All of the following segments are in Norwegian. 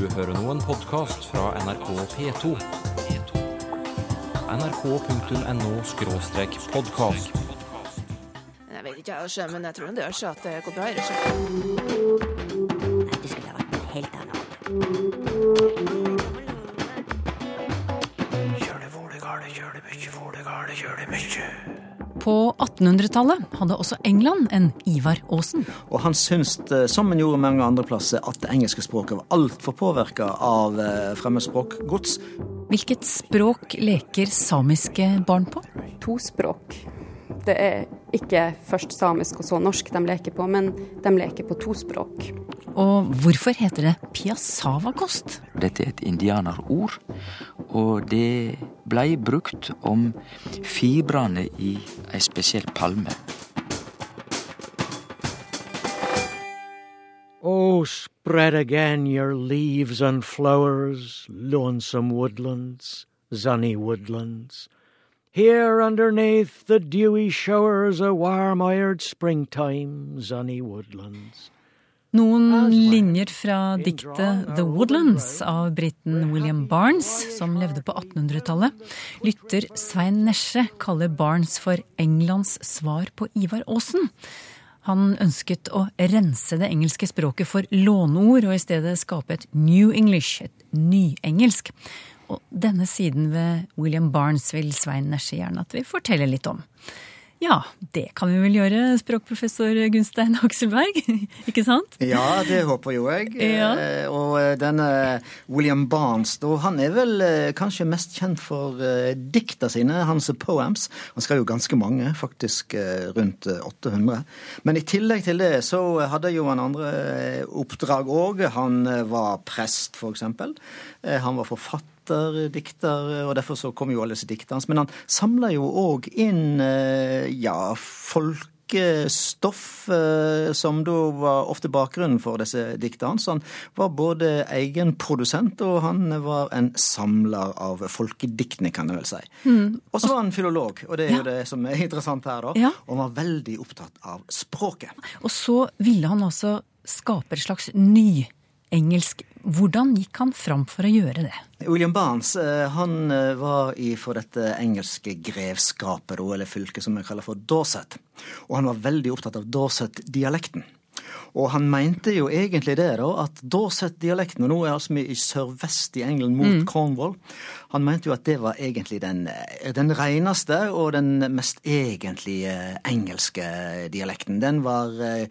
Du hører nå en podkast fra NRK P2. nrk.no-podkast. Jeg vet ikke, jeg, men jeg tror det gjør seg at det går bra. Nei, du skulle ha vært på en helt annen. 1800-tallet hadde også England en Ivar Aasen. Og han syntes, eh, som han gjorde mange andre plasser, at det engelske språket var altfor påvirka av eh, fremmedspråkgods. Hvilket språk leker samiske barn på? to språk. Det er ikke først samisk og så norsk de leker på, men de leker på to språk. Og hvorfor heter det piassavakost? Dette er et indianerord, og det blei brukt om fibrene i ei spesiell palme. Oh, spread again your leaves and flowers, lonesome woodlands, sunny woodlands. Here underneath the dewy showers, a warm-eyed springtime, sunny woodlands. Noen linjer fra diktet The Woodlands av briten William Barnes, som levde på 1800-tallet. Lytter Svein Nesje kaller Barnes for Englands svar på Ivar Aasen. Han ønsket å rense det engelske språket for låneord, og i stedet skape et New English, et nyengelsk. Og denne siden ved William Barnes vil Svein Nesje gjerne at vi forteller litt om. Ja, det kan vi vel gjøre, språkprofessor Gunstein Akselberg, ikke sant? Ja, det håper jo jeg. Ja. Eh, Og eh, denne William Barnes, han er vel eh, kanskje mest kjent for dikta sine, hans poems. Han skrev jo ganske mange, faktisk rundt eh, 800. Men i tillegg til det så hadde jo han andre oppdrag òg. Han var prest, for eksempel. Han var forfatter dikter, og derfor så kom jo alle disse diktene hans. Men han samla jo òg inn eh, ja, folkestoff, eh, som da var ofte bakgrunnen for disse diktene hans. Han var både egen produsent, og han var en samler av folkediktene, kan jeg vel si. Og så var han filolog, og det er jo det som er interessant her, da. Ja. Og han var veldig opptatt av språket. Og så ville han altså skape et slags nyengelsk. Hvordan gikk han fram for å gjøre det? William Barnes eh, han eh, var i for dette engelske grevskapet, eller fylket som vi kaller for Dorset. Og han var veldig opptatt av Dorset-dialekten. Og han mente jo egentlig det, da, at da Dorset-dialekten, og nå er altså vi i sørvest i England mot Cornwall, han mente jo at det var egentlig den, eh, den reneste og den mest egentlige engelske dialekten. Den var uh,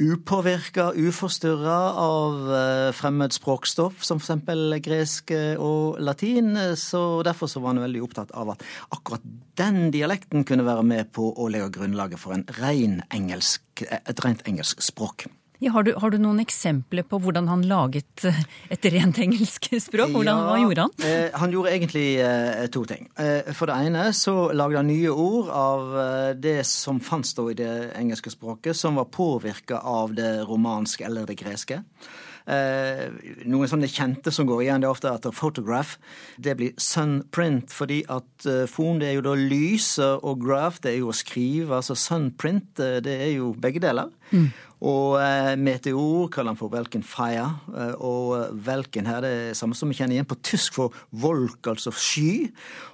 upåvirka, uforstyrra av uh, fremmed språkstoff, som f.eks. gresk eh, og latin. eh, Så derfor så var han veldig opptatt av at akkurat den dialekten kunne være med på å legge grunnlaget for en ren engelsk, et rent engelsk språk. Ja, har, du, har du noen eksempler på hvordan han laget eh, et rent engelsk språk? Hvordan, hva gjorde han? Eh, han gjorde egentlig eh, to ting. Eh, for det ene så lagde han nye ord av eh, det som fantes i det engelske språket, som var påvirka av det romanske eller det greske. Eh, noen sånne kjente som går igjen, det er ofte at photograph det blir sunprint, fordi at eh, fon det er jo da lyset, og graph det er jo å skrive. Altså sunprint eh, det er jo begge deler. Og eh, meteor kaller han for Welkenfire. Eh, og Welken her det er samme som vi kjenner igjen på tysk for volk, altså sky.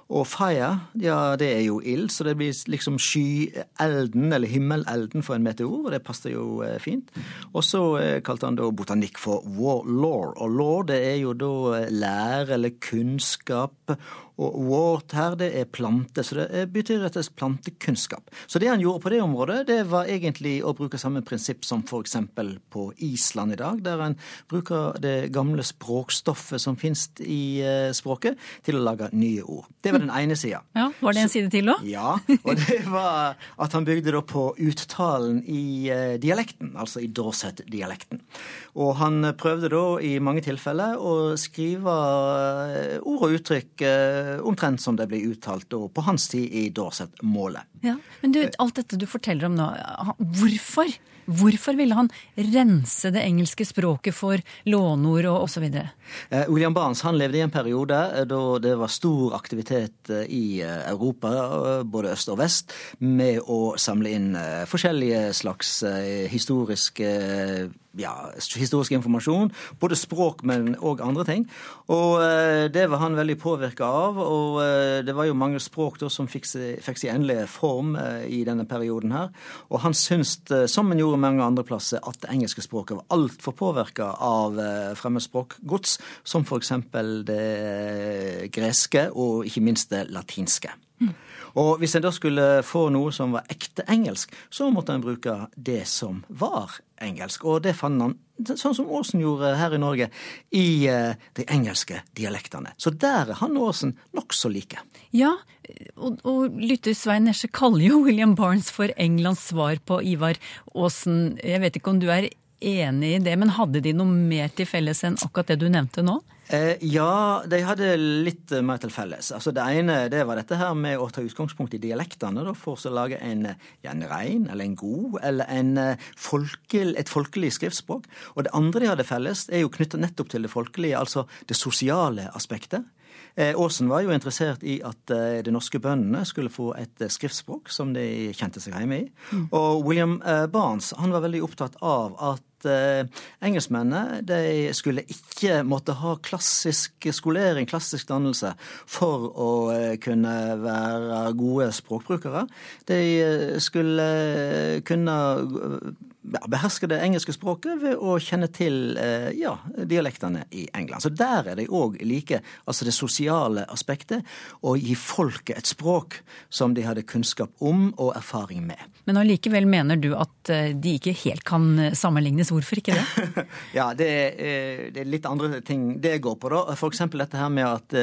Og fire, ja det er jo ild, så det blir liksom skyelden, eller himmelelden for en meteor, og det passer jo eh, fint. Og så eh, kalte han da botanikk for war, law. Og law det er jo da eh, lære eller kunnskap. Og wart her, det er plante, så det betyr rett og slett plantekunnskap. Så det han gjorde på det området, det var egentlig å bruke samme prinsipp som f.eks. på Island i dag, der en bruker det gamle språkstoffet som finnes i eh, språket, til å lage nye ord. Det var den ene sida. Ja, Var det en side til òg? Ja, og det var at han bygde da på uttalen i eh, dialekten, altså i Dorset-dialekten. Og han prøvde da i mange tilfeller å skrive eh, ord og uttrykk omtrent som det ble uttalt på hans tid i Dorset-målet. Ja. Men du, alt dette du forteller om nå, hvorfor? Hvorfor ville han rense det engelske språket for låneord og osv.? Eh, William Barnes han levde i en periode eh, da det var stor aktivitet eh, i eh, Europa, eh, både øst og vest, med å samle inn eh, forskjellige slags eh, historiske eh, ja, historisk informasjon. Både språk, men òg andre ting. Og det var han veldig påvirka av. Og det var jo mange språk da som fikk, fikk sin endelige form i denne perioden her. Og han syntes, som han gjorde mange andre plasser, at det engelske språket var altfor påvirka av fremmedspråkgods, som f.eks. det greske og ikke minst det latinske. Og hvis en da skulle få noe som var ekte engelsk, så måtte en bruke det som var engelsk. Og det fant han, sånn som Aasen gjorde her i Norge, i uh, de engelske dialektene. Så der er han og Aasen nokså like. Ja, og, og lytter Svein Nesje kaller jo William Barnes for Englands svar på Ivar Aasen. Jeg vet ikke om du er enig i det, men hadde de noe mer til felles enn akkurat det du nevnte nå? Eh, ja, de hadde litt eh, mer til felles. Altså Det ene det var dette her med å ta utgangspunkt i dialektene da, for å lage en, ja, en rein eller en god eller en, eh, folkel, et folkelig skriftspråk. Og det andre de hadde felles, er jo knytta nettopp til det folkelige, altså det sosiale aspektet. Aasen var jo interessert i at de norske bøndene skulle få et skriftspråk som de kjente seg hjemme i. Mm. Og William Barnes han var veldig opptatt av at eh, engelskmennene de skulle ikke måtte ha klassisk skolering, klassisk dannelse, for å eh, kunne være gode språkbrukere. De eh, skulle kunne beherske det engelske språket ved å kjenne til eh, ja, dialektene i England. Så der er de òg like, altså det sosiale aspektet, å gi folket et språk som de hadde kunnskap om og erfaring med. Men allikevel mener du at eh, de ikke helt kan eh, sammenlignes. Hvorfor ikke det? ja, det er, det er, litt andre ting det går på, da. Eksempel dette her med at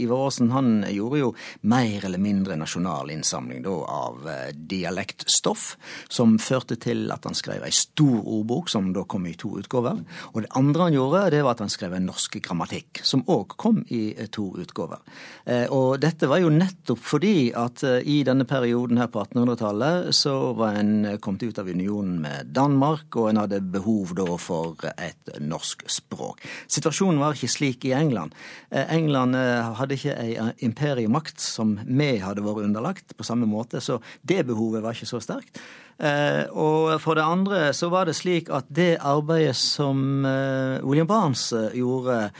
Ivar Aasen han gjorde jo mer eller mindre nasjonal innsamling da, av dialektstoff, som førte til at han skrev ei stor ordbok, som da kom i to utgaver. Og det andre han gjorde, det var at han skrev en norsk grammatikk, som òg kom i eh, to utgaver. Eh, og dette var jo nettopp fordi at eh, i denne perioden her på 1800-tallet så var en kommet ut av unionen med Danmark, og en hadde behov da for et norsk språk. Situasjonen var ikke slik i England. England hadde ikke ei imperiemakt som vi hadde vært underlagt på samme måte, så det behovet var ikke så sterkt. Eh, og for det andre så var det slik at det arbeidet som eh, William Barnes eh, gjorde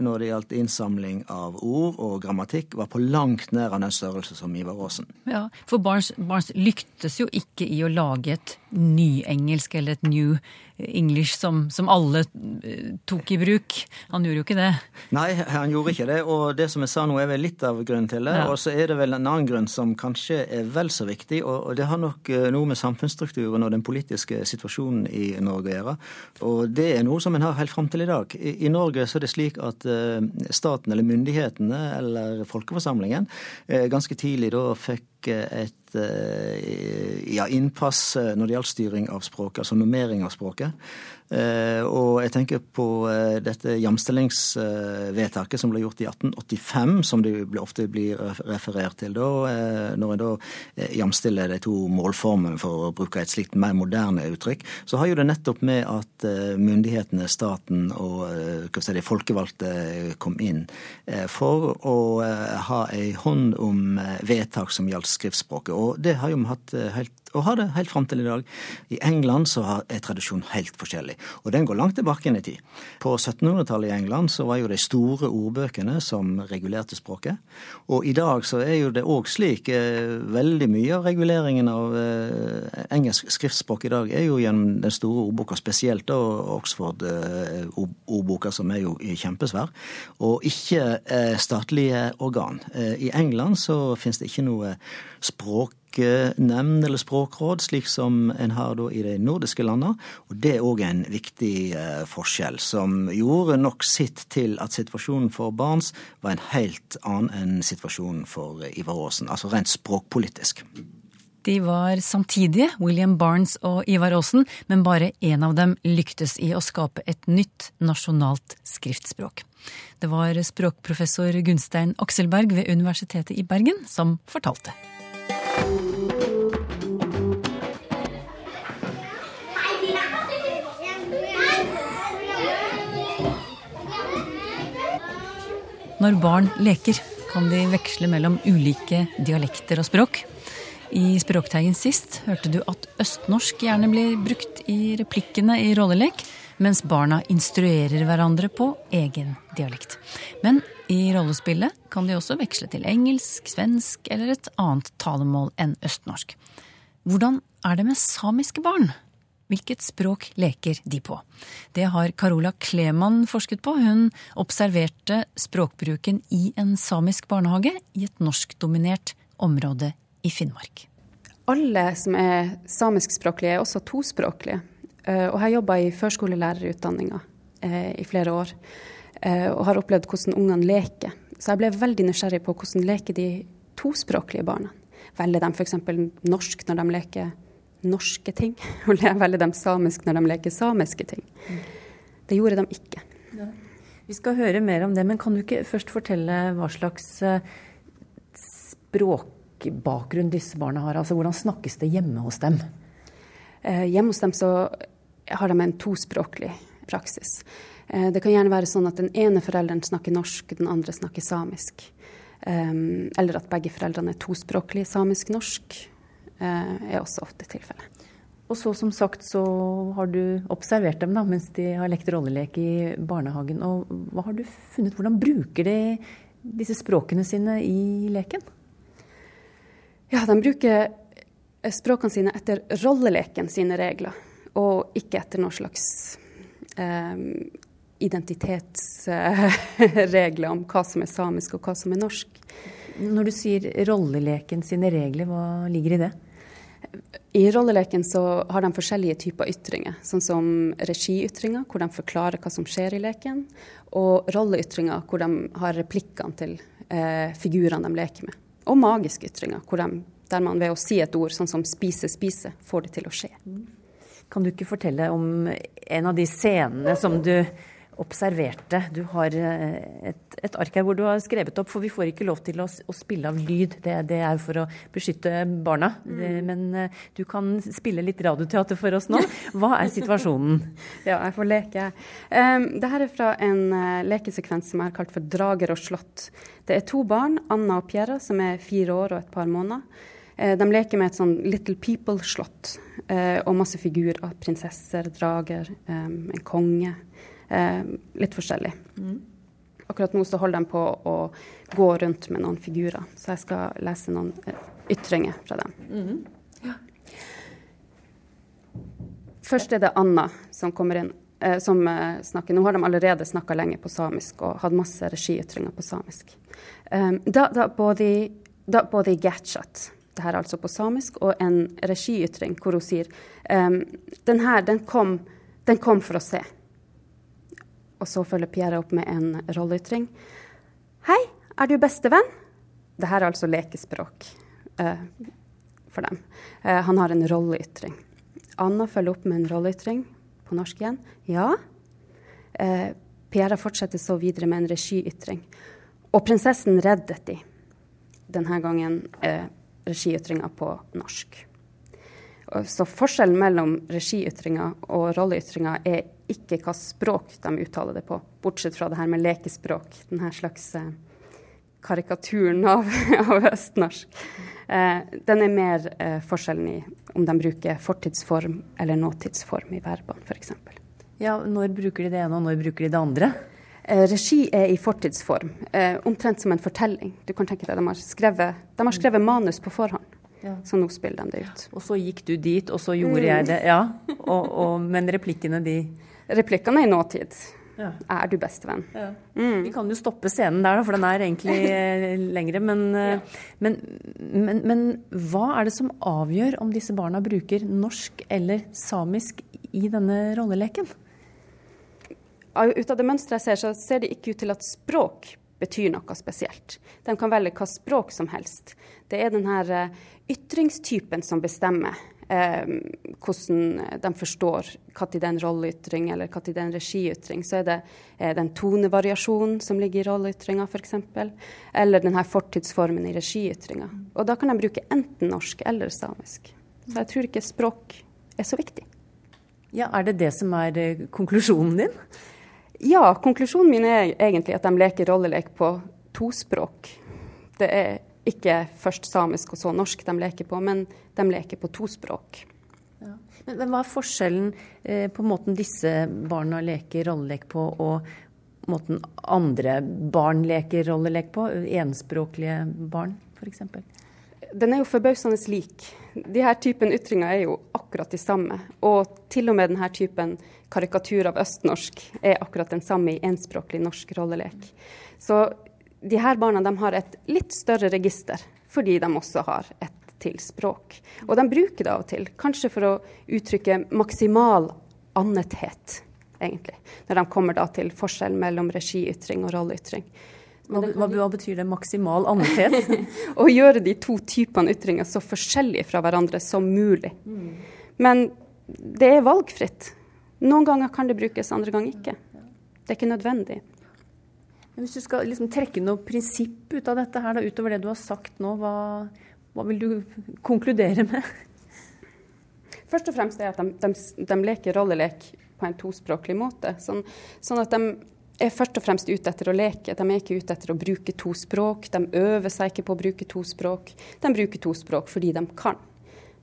når det gjaldt innsamling av ord og grammatikk, var på langt nær av den størrelse som Ivar Aasen. Ja, For Barnes, Barnes lyktes jo ikke i å lage et nyengelsk eller et new English som, som, alle eh, tok i bruk. Han gjorde jo ikke det. Nei, han gjorde ikke det. Og det som jeg sa nå, er vel litt av grunnen til det. Ja. Og så er det vel en annen grunn som kanskje er vel så viktig. Og, det har nok eh, noe med samfunnsstrukturen og den politiske situasjonen i Norge å gjøre. Og det er noe som en har helt fram til i dag. I, I, Norge så er det slik at uh, staten eller myndighetene eller folkeforsamlingen ganske tidlig da fikk et Eh, ja, innpass eh, når det gjaldt styring av språket, altså normering av språket. Eh, og jeg tenker på eh, dette jamstillingsvedtaket som ble gjort i 1885, som det ofte blir referert til da, eh, når en da jamstiller de to målformene, for å bruke et slikt mer moderne uttrykk, så har jo det nettopp med at myndighetene, staten og si, de folkevalgte kom inn for å ha ei hånd om vedtak som gjaldt skriftspråket. Og det har jo vi hatt helt og har det helt fram til i dag. I England så er tradisjonen helt forskjellig, og den går langt tilbake inn i tid. På 1700-tallet i England så var jo de store ordbøkene som regulerte språket. Og i dag så er jo det òg slik eh, veldig mye av reguleringen av eh, engelsk skriftspråk i dag er jo gjennom den store ordboka, spesielt da Oxford-ordboka, eh, som er jo kjempesvær, og ikke statlige organ. I England så finnes det ikke noe språk språknemnd eller språkråd, slik som en har i de nordiske landene. Og det er òg en viktig eh, forskjell, som gjorde nok sitt til at situasjonen for Barents var en helt annen enn situasjonen for Ivar Aasen, altså rent språkpolitisk. De var samtidige, William Barnes og Ivar Aasen, men bare én av dem lyktes i å skape et nytt nasjonalt skriftspråk. Det var språkprofessor Gunstein Akselberg ved Universitetet i Bergen som fortalte. Når barn leker, kan de veksle mellom ulike dialekter og språk. I Språkteigen sist hørte du at østnorsk gjerne blir brukt i replikkene i rollelek, mens barna instruerer hverandre på egen dialekt. Men i rollespillet kan de også veksle til engelsk, svensk eller et annet talemål enn østnorsk. Hvordan er det med samiske barn? Hvilket språk leker de på? Det har Carola Kleman forsket på. Hun observerte språkbruken i en samisk barnehage i et norskdominert område i Finnmark. Alle som er samiskspråklige, er også tospråklige. Eh, og jeg jobba i førskolelærerutdanninga eh, i flere år og har opplevd hvordan ungene leker. Så jeg ble veldig nysgjerrig på hvordan leker de tospråklige barna. Velger de f.eks. norsk når de leker norske ting, og velger de samisk når de leker samiske ting? Det gjorde de ikke. Ja. Vi skal høre mer om det, men kan du ikke først fortelle hva slags språkbakgrunn disse barna har? Altså hvordan snakkes det hjemme hos dem? Eh, hjemme hos dem så har de en tospråklig praksis. Eh, det kan gjerne være sånn at den ene forelderen snakker norsk, den andre snakker samisk. Eh, eller at begge foreldrene er tospråklige samisk-norsk. er også ofte tilfellet. Og så som sagt så har du observert dem da, mens de har lekt rollelek i barnehagen. Og hva har du funnet? Hvordan bruker de disse språkene sine i leken? Ja, de bruker språkene sine etter rolleleken sine regler, og ikke etter noen slags eh, identitetsregler om hva som er samisk og hva som er norsk. Når du sier rolleleken sine regler, hva ligger i det? I rolleleken så har de forskjellige typer ytringer, sånn som regiytringer, hvor de forklarer hva som skjer i leken, og rolleytringer, hvor de har replikkene til eh, figurene de leker med. Og magiske ytringer, de der man ved å si et ord, sånn som spise, spise, får det til å skje. Kan du ikke fortelle om en av de scenene som du observerte? Du har eh, et, et ark her hvor du har skrevet opp, for vi får ikke lov til å, å spille av lyd. Det, det, er for å beskytte barna. Mm. Det, men eh, du kan spille litt radioteater for oss nå. Hva er situasjonen? ja, jeg får leke. Um, Dette er fra en uh, lekesekvens som er kalt for 'Drager og slott'. Det er to barn, Anna og Pierra, som er fire år og et par måneder. De leker med et sånn Little People-slott eh, og masse figurer. Prinsesser, drager, eh, en konge. Litt forskjellig. Mm. Akkurat nå så holder de på å gå rundt med noen figurer, så jeg skal lese noen ytringer fra dem. Mm. Ja. Først er det Anna som kommer inn, eh, som snakker. Nå har de allerede snakka lenge på samisk og hatt masse regiytringer på samisk. Um, da, da både, da både Gatchat det her altså på samisk, og en regiytring hvor hun sier um, den her, den kom, den kom, for å se. Og så følger Pierre opp med en rolleytring. Hei, er du bestevenn? Det her er altså lekespråk eh, for dem. Eh, han har en rolleytring. Anna følger opp med en rolleytring på norsk igjen. Ja. Eh, Pierre fortsetter så videre med en regiytring. Og prinsessen reddet de. Denne gangen eh, regiytringa på norsk. Så forskjellen mellom regiytringa og rolleytringa er ikke hva språk de uttaler det på, bortsett fra det her med lekespråk, denne slags eh, karikaturen av, av østnorsk. Eh, den er mer eh, forskjellen i om de bruker fortidsform eller nåtidsform i verbene, f.eks. Ja, når bruker de det ene, og når bruker de det andre? Eh, regi er i fortidsform, eh, omtrent som en fortelling. Du kan tenke deg, De har skrevet, de har skrevet manus på forhånd, ja. så nå spiller de det ut. Og så gikk du dit, og så gjorde mm. jeg det. Ja, og, og, Men replikkene, de Replikkene i nåtid. Ja. Er du bestevenn? Ja. Mm. Vi kan jo stoppe scenen der, for den er egentlig eh, lengre. Men, ja. men, men, men, hva er det som avgjør om disse barna bruker norsk eller samisk i denne rolleleken? ut av det mønsteret jeg ser, så ser det ikke ut til at språk betyr noe spesielt. De kan velge hva språk som helst. Det er denne eh, ytringstypen som bestemmer eh, hvordan de forstår når det er en rolleytring eller når det er en regiytring. Så er det eh, den tonevariasjonen som ligger i rolleytringa f.eks., eller denne fortidsformen i regiytringa. Og da kan de bruke enten norsk eller samisk. Så jeg tror ikke språk er så viktig. Ja, Er det det som er eh, konklusjonen din? Ja, konklusjonen min er egentlig at de leker rollelek på tospråk. Det er ikke først samisk og så norsk de leker på, men de leker på to språk. Ja. Men, men, hva er forskjellen eh, på måten disse barna leker rollelek på, og måten andre barn leker rollelek på? Enspråklige barn, f.eks.? Den er jo forbausende lik. De her typen ytringer er jo akkurat de samme. Og til og med denne typen karikatur av østnorsk er akkurat den samme i enspråklig norsk rollelek. Så de her barna de har et litt større register, fordi de også har et til språk. Og de bruker det av og til, kanskje for å uttrykke maksimal annethet, egentlig. Når de kommer da til forskjell mellom regiytring og rolleytring. Hva, hva, hva, betyr det maksimal annethet? å gjøre de to typene ytringer så forskjellige fra hverandre som mulig. Mm. Men det er valgfritt. Noen ganger kan det brukes, andre ganger ikke. Det er ikke nødvendig. Hvis du skal liksom trekke noe prinsipp ut av dette her, da, utover det du har sagt nå, hva, hva vil du konkludere med? Først og fremst er at de, de, de leker rollelek på en tospråklig måte. Sånn, sånn at de er først og fremst ute etter å leke. De er ikke ute etter å bruke to språk. De øver seg ikke på å bruke to språk. De bruker to språk fordi de kan.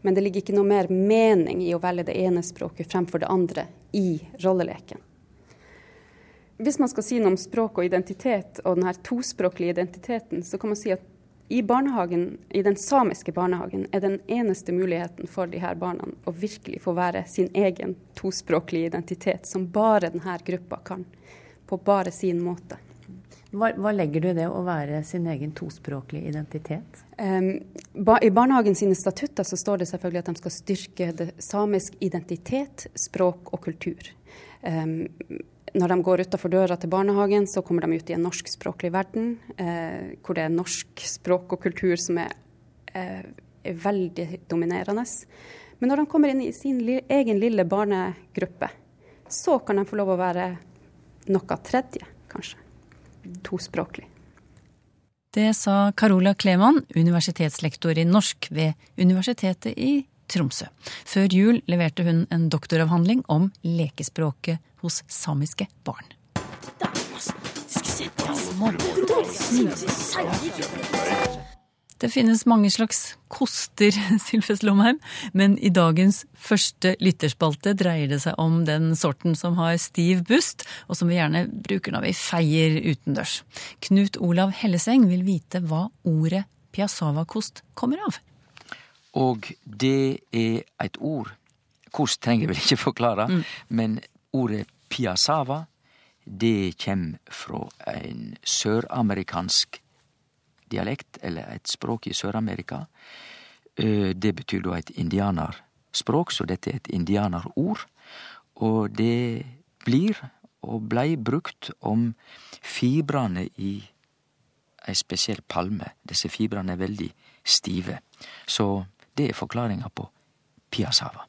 Men det ligger ikke noe mer mening i å velge det ene språket fremfor det andre i rolleleken. Hvis man skal si noe om språk og identitet og denne tospråklige identiteten, så kan man si at i barnehagen, i den samiske barnehagen er den eneste muligheten for de her barna å virkelig få være sin egen tospråklige identitet, som bare denne gruppa kan på bare sin måte. Hva, hva, legger du i det å være sin egen tospråklige identitet? Um, ba, I barnehagen sine statutter så står det selvfølgelig at de skal styrke det samisk identitet, språk og kultur. Um, når de går utafor døra til barnehagen, så kommer de ut i en norskspråklig verden, eh, hvor det er norsk språk og kultur som er, eh, er veldig dominerende. Men når de kommer inn i sin li egen lille barnegruppe, så kan de få lov å være noe tredje, kanskje. Tospråklig. Det sa Carola Kleman, universitetslektor i norsk ved Universitetet i Tromsø. Før jul leverte hun en doktoravhandling om lekespråket hos samiske barn. Det finnes mange slags koster, Sylfest Lomheim, men i dagens første lytterspalte dreier det seg om den sorten som har stiv bust, og som vi gjerne bruker når vi feier utendørs. Knut Olav Helleseng vil vite hva ordet piassava-kost kommer av. Og det er et ord Kost trenger jeg vel ikke forklare, mm. men ordet piassava, det kjem fra en søramerikansk dialekt, eller et språk i Sør-Amerika. Eh, det betyr da et indianerspråk, så dette er et indianerord. Og det blir, og blei, brukt om fibrene i ei spesiell palme. Disse fibrene er veldig stive. Så det er forklaringa på piassava.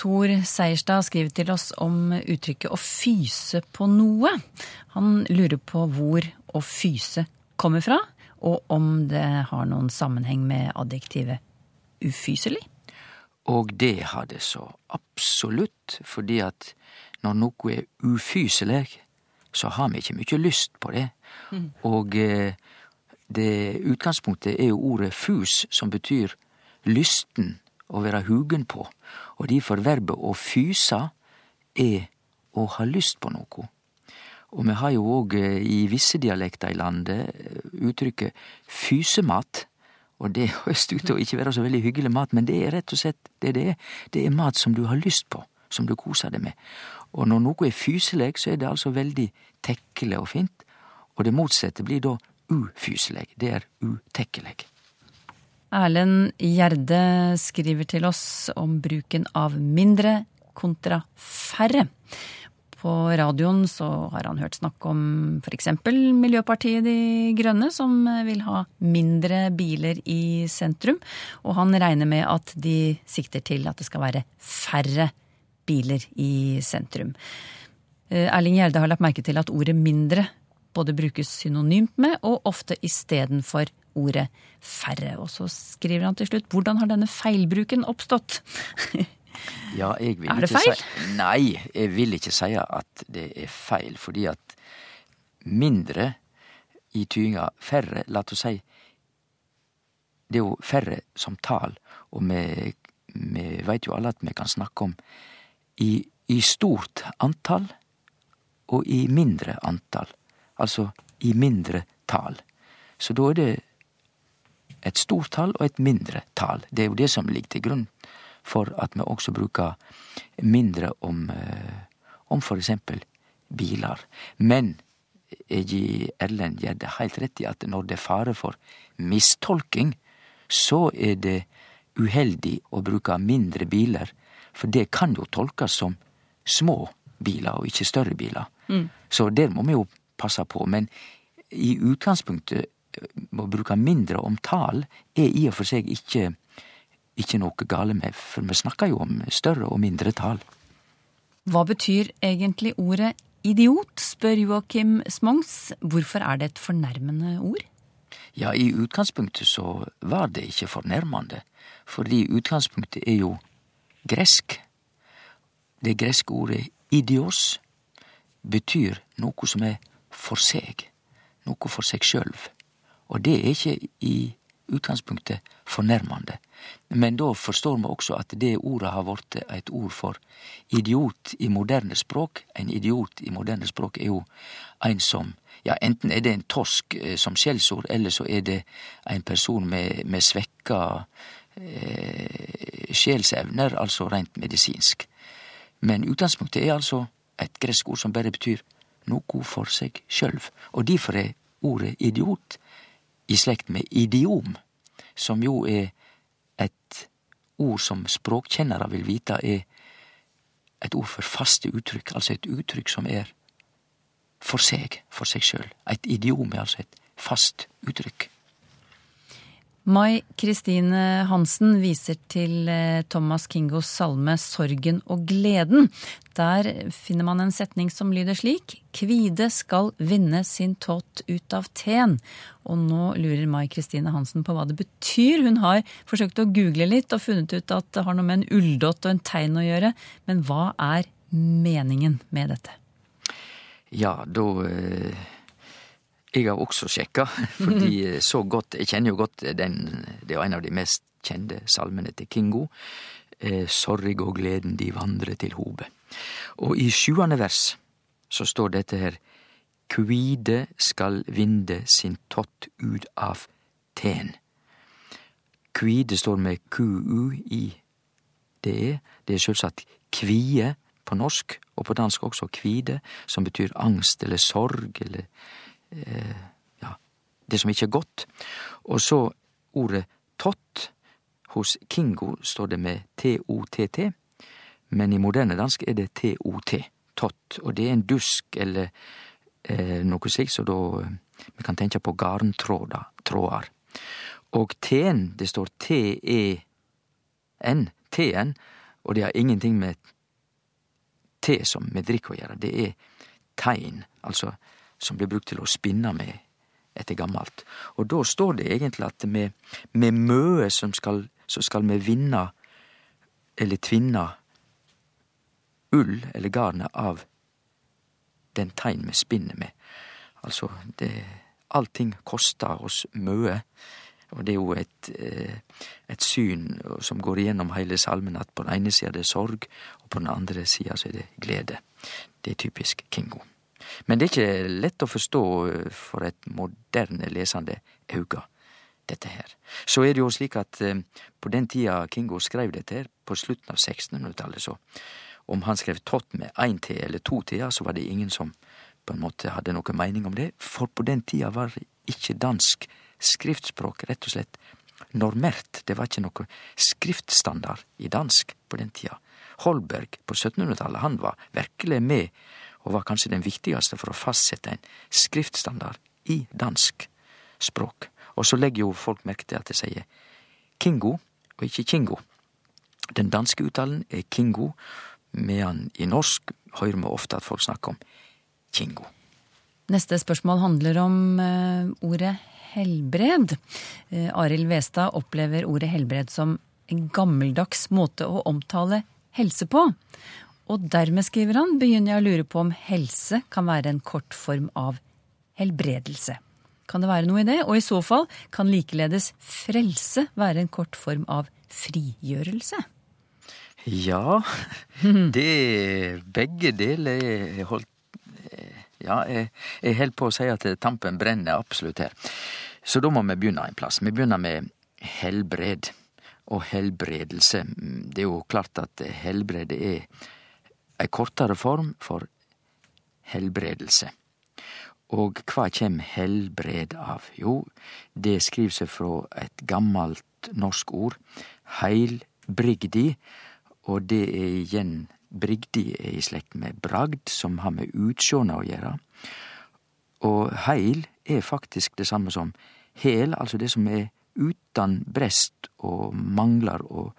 Tor Seierstad skriver til oss om uttrykket å fyse på noe. Han lurer på hvor å fyse kommer fra, og om det har noen sammenheng med adjektivet ufyselig? Og det har det så absolutt, fordi at når noe er ufyselig, så har vi ikke mye lyst på det. Mm. Og eh, det utgangspunktet er jo ordet fus, som betyr lysten, å være hugen på. Og difor verbet å fysa er å ha lyst på noe. Og me har jo òg eh, i visse dialekter i landet eh, uttrykket fysemat. Og det høyrest ut til å ikke være så veldig hyggelig mat, men det er rett og slett det det er. Det er mat som du har lyst på, som du koser deg med. Og når noe er fyselig, så er det altså veldig tekkelig og fint. Og det motsette blir da ufyselig. Det er utekkelig. Erlend Gjerde skriver til oss om bruken av mindre kontra færre. På radioen så har han hørt snakk om f.eks. Miljøpartiet De Grønne, som vil ha mindre biler i sentrum. Og han regner med at de sikter til at det skal være færre biler i sentrum. Eh, Erling Gjerde har lagt merke til at ordet mindre både brukes synonymt med og ofte istedenfor ordet færre. Og så skriver han til slutt hvordan har denne feilbruken oppstått? Ja, jeg vil er det feil? Si, nei, jeg vil ikke si at det er feil, fordi at mindre i tyinga færre, la oss si det er jo færre som tal, og vi, vi veit jo alle at vi kan snakke om i, i stort antall og i mindre antall. Altså i mindre tall. Så da er det et stort tall og et mindre tall. Det er jo det som ligger til grunn for at vi også bruker mindre om, om for eksempel biler. Men gir Erlend Gjerde heilt rett i at når det er fare for mistolking, så er det uheldig å bruke mindre biler, for det kan jo tolkes som små biler og ikke større biler. Mm. Så der må vi jo passe på. Men i utgangspunktet å bruke mindre om tal er i og for seg ikke, ikke noe gale med, for vi snakker jo om større og mindre tall. Hva betyr egentlig ordet idiot, spør Joakim Smongs. Hvorfor er det et fornærmende ord? Ja, i utgangspunktet så var det ikke fornærmende, fordi utgangspunktet er jo gresk. Det greske ordet idios betyr noe som er for seg, noe for seg sjølv. Og det er ikke i utgangspunktet fornærmende. Men da forstår vi også at det ordet har blitt et ord for idiot i moderne språk. En idiot i moderne språk er jo en som ja, enten er det en tosk eh, som skjellsord, eller så er det en person med, med svekka eh, sjelsevner, altså rent medisinsk. Men utgangspunktet er altså et gresk ord som bare betyr noe for seg sjølv. Og derfor er ordet idiot i slekt med idiom, som jo er et ord som språkkjennere vil vite er et ord for faste uttrykk, altså et uttrykk som er for seg, for seg sjøl. Et idiom er altså et fast uttrykk. Mai Kristine Hansen viser til eh, Thomas Kingos salme 'Sorgen og gleden'. Der finner man en setning som lyder slik Kvide skal vinne sin tott ut av teen. Og nå lurer Mai Kristine Hansen på hva det betyr. Hun har forsøkt å google litt og funnet ut at det har noe med en ulldott og en tegn å gjøre. Men hva er meningen med dette? Ja, da eh jeg har også sjekka, fordi eh, så godt Jeg kjenner jo godt den Det er en av de mest kjente salmene til Kingo. Eh, Sorg og gleden de vandrer til hobe. Og i sjuende vers så står dette her Kvide skal vinde sin tott ut av ten. Kvide står med Q-U-I-D-E. Det er sjølvsagt kvie på norsk, og på dansk også kvide, som betyr angst eller sorg eller ja, det som ikke er godt. Og så ordet tott. Hos Kingo står det med T-O-T-T, men i moderne dansk er det T-O-T. Tott. Og det er en dusk eller eh, noe slikt, så da eh, vi kan tenke på garntråder. Og T-en, det står T-E-N, T-en, og det har ingenting med te som med drikk å gjøre. Det er tegn, altså som blir brukt til å spinne med etter gammalt. Og da står det egentlig at med, med møe som skal, så skal vi vinne eller tvinne ull eller garnet av den tein vi spinner med. Altså, det, allting koster oss møe. Og det er jo et, eh, et syn som går igjennom hele salmen, at på den ene sida det er sorg, og på den andre sida er det glede. Det er typisk Kingo. Men det er ikke lett å forstå eh, for et moderne lesende auge, dette her. Så er det jo slik at eh, på den tida Kingo skrev dette her, på slutten av 1600-tallet, så om han skrev tott med én T eller to T-er, så var det ingen som på en måte hadde noe mening om det, for på den tida var ikke dansk skriftspråk rett og slett normert. Det var ikke noe skriftstandard i dansk på den tida. Holberg på 1700-tallet, han var virkelig med og var kanskje den viktigaste for å fastsette en skriftstandard i dansk språk. Og så legger jo folk merke til at det sier Kingo og ikke Kingo. Den danske uttalen er Kingo, medan i norsk hører vi ofte at folk snakker om Kingo. Neste spørsmål handler om uh, ordet helbred. Uh, Arild Westad opplever ordet helbred som en gammeldags måte å omtale helse på. Og dermed, skriver han, begynner jeg å lure på om helse kan være en kort form av helbredelse. Kan det være noe i det? Og i så fall, kan likeledes frelse være en kort form av frigjørelse? Ja, det Begge deler er holdt Ja, jeg, jeg holder på å si at tampen brenner absolutt her. Så da må vi begynne en plass. Vi begynner med helbred og helbredelse. Det er jo klart at helbred er ei kortere form for helbredelse. Og hva kjem helbred av? Jo, det skriv seg fra et gammelt norsk ord, heilbrigdi, og det er igjen brigdi er i slekt med bragd, som har med utsjåna å gjøre. Og heil er faktisk det samme som hel, altså det som er utan brest og manglar og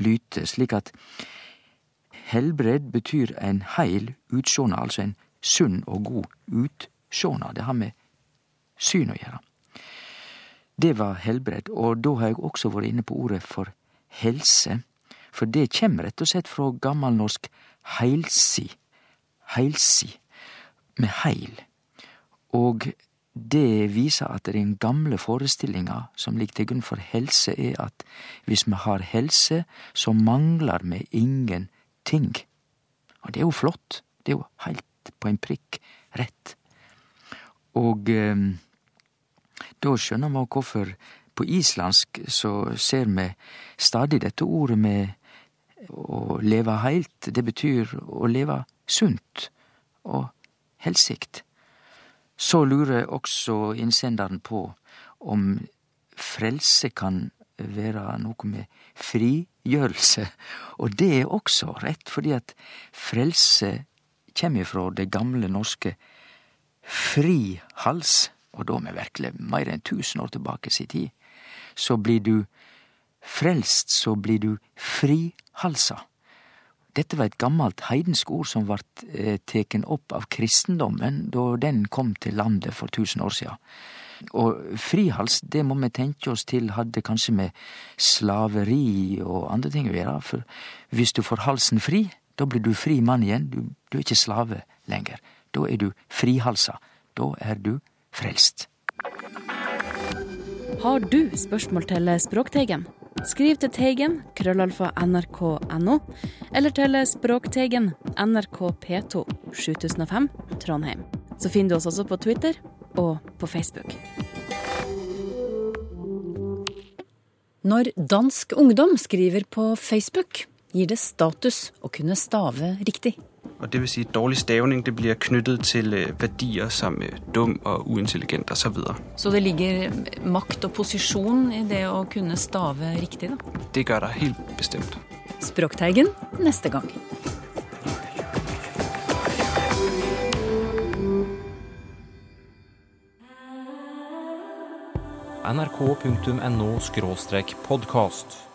lyte, slik at helbred betyr en heil utsjåna, altså en sunn og god utsjåna. Det har med syn å gjøre. Det var helbred, og da har jeg også vært inne på ordet for helse. For det kjem rett og slett fra gammelnorsk heilsi, heilsi, med heil. Og det viser at den gamle forestillinga som ligger til grunn for helse, er at hvis vi har helse, så manglar vi ingenting. Og det er jo flott. Det er jo heilt på en prikk rett. Og eh, da skjønner man hvorfor på islandsk så ser vi stadig dette ordet med å leve heilt, det betyr å leve sunt og helsikt. Så lurer også innsenderen på om frelse kan være noe med frigjørelse, og det er også rett, fordi at frelse kjem ifrå det gamle norske frihals, og da med virkelig mer enn tusen år tilbake si tid. Så blir du frelst, så blir du frihalsa. Dette var et gammelt heidensk ord som vart eh, teken opp av kristendommen da den kom til landet for tusen år sia. Og frihals, det må vi tenke oss til hadde kanskje med slaveri og andre ting å gjøre, for hvis du får halsen fri, da blir du fri mann igjen, du, du er ikke slave lenger. Da er du frihalsa. Da er du frelst. Har du spørsmål til Språkteigen? Skriv til Teigen, krøllalfa nrk.no, eller til Språkteigen, NRK P2, 7005, Trondheim. Så finner du oss også på Twitter og på Facebook. Når dansk ungdom skriver på Facebook, gir det status å kunne stave riktig. Og det vil si dårlig stavning det blir knyttet til øh, verdier som øh, dum og uintelligent osv. Så, videre. så det ligger makt og posisjon i det å kunne stave riktig, da? Det gjør det helt bestemt. Språkteigen neste gang. nrk.no podkast.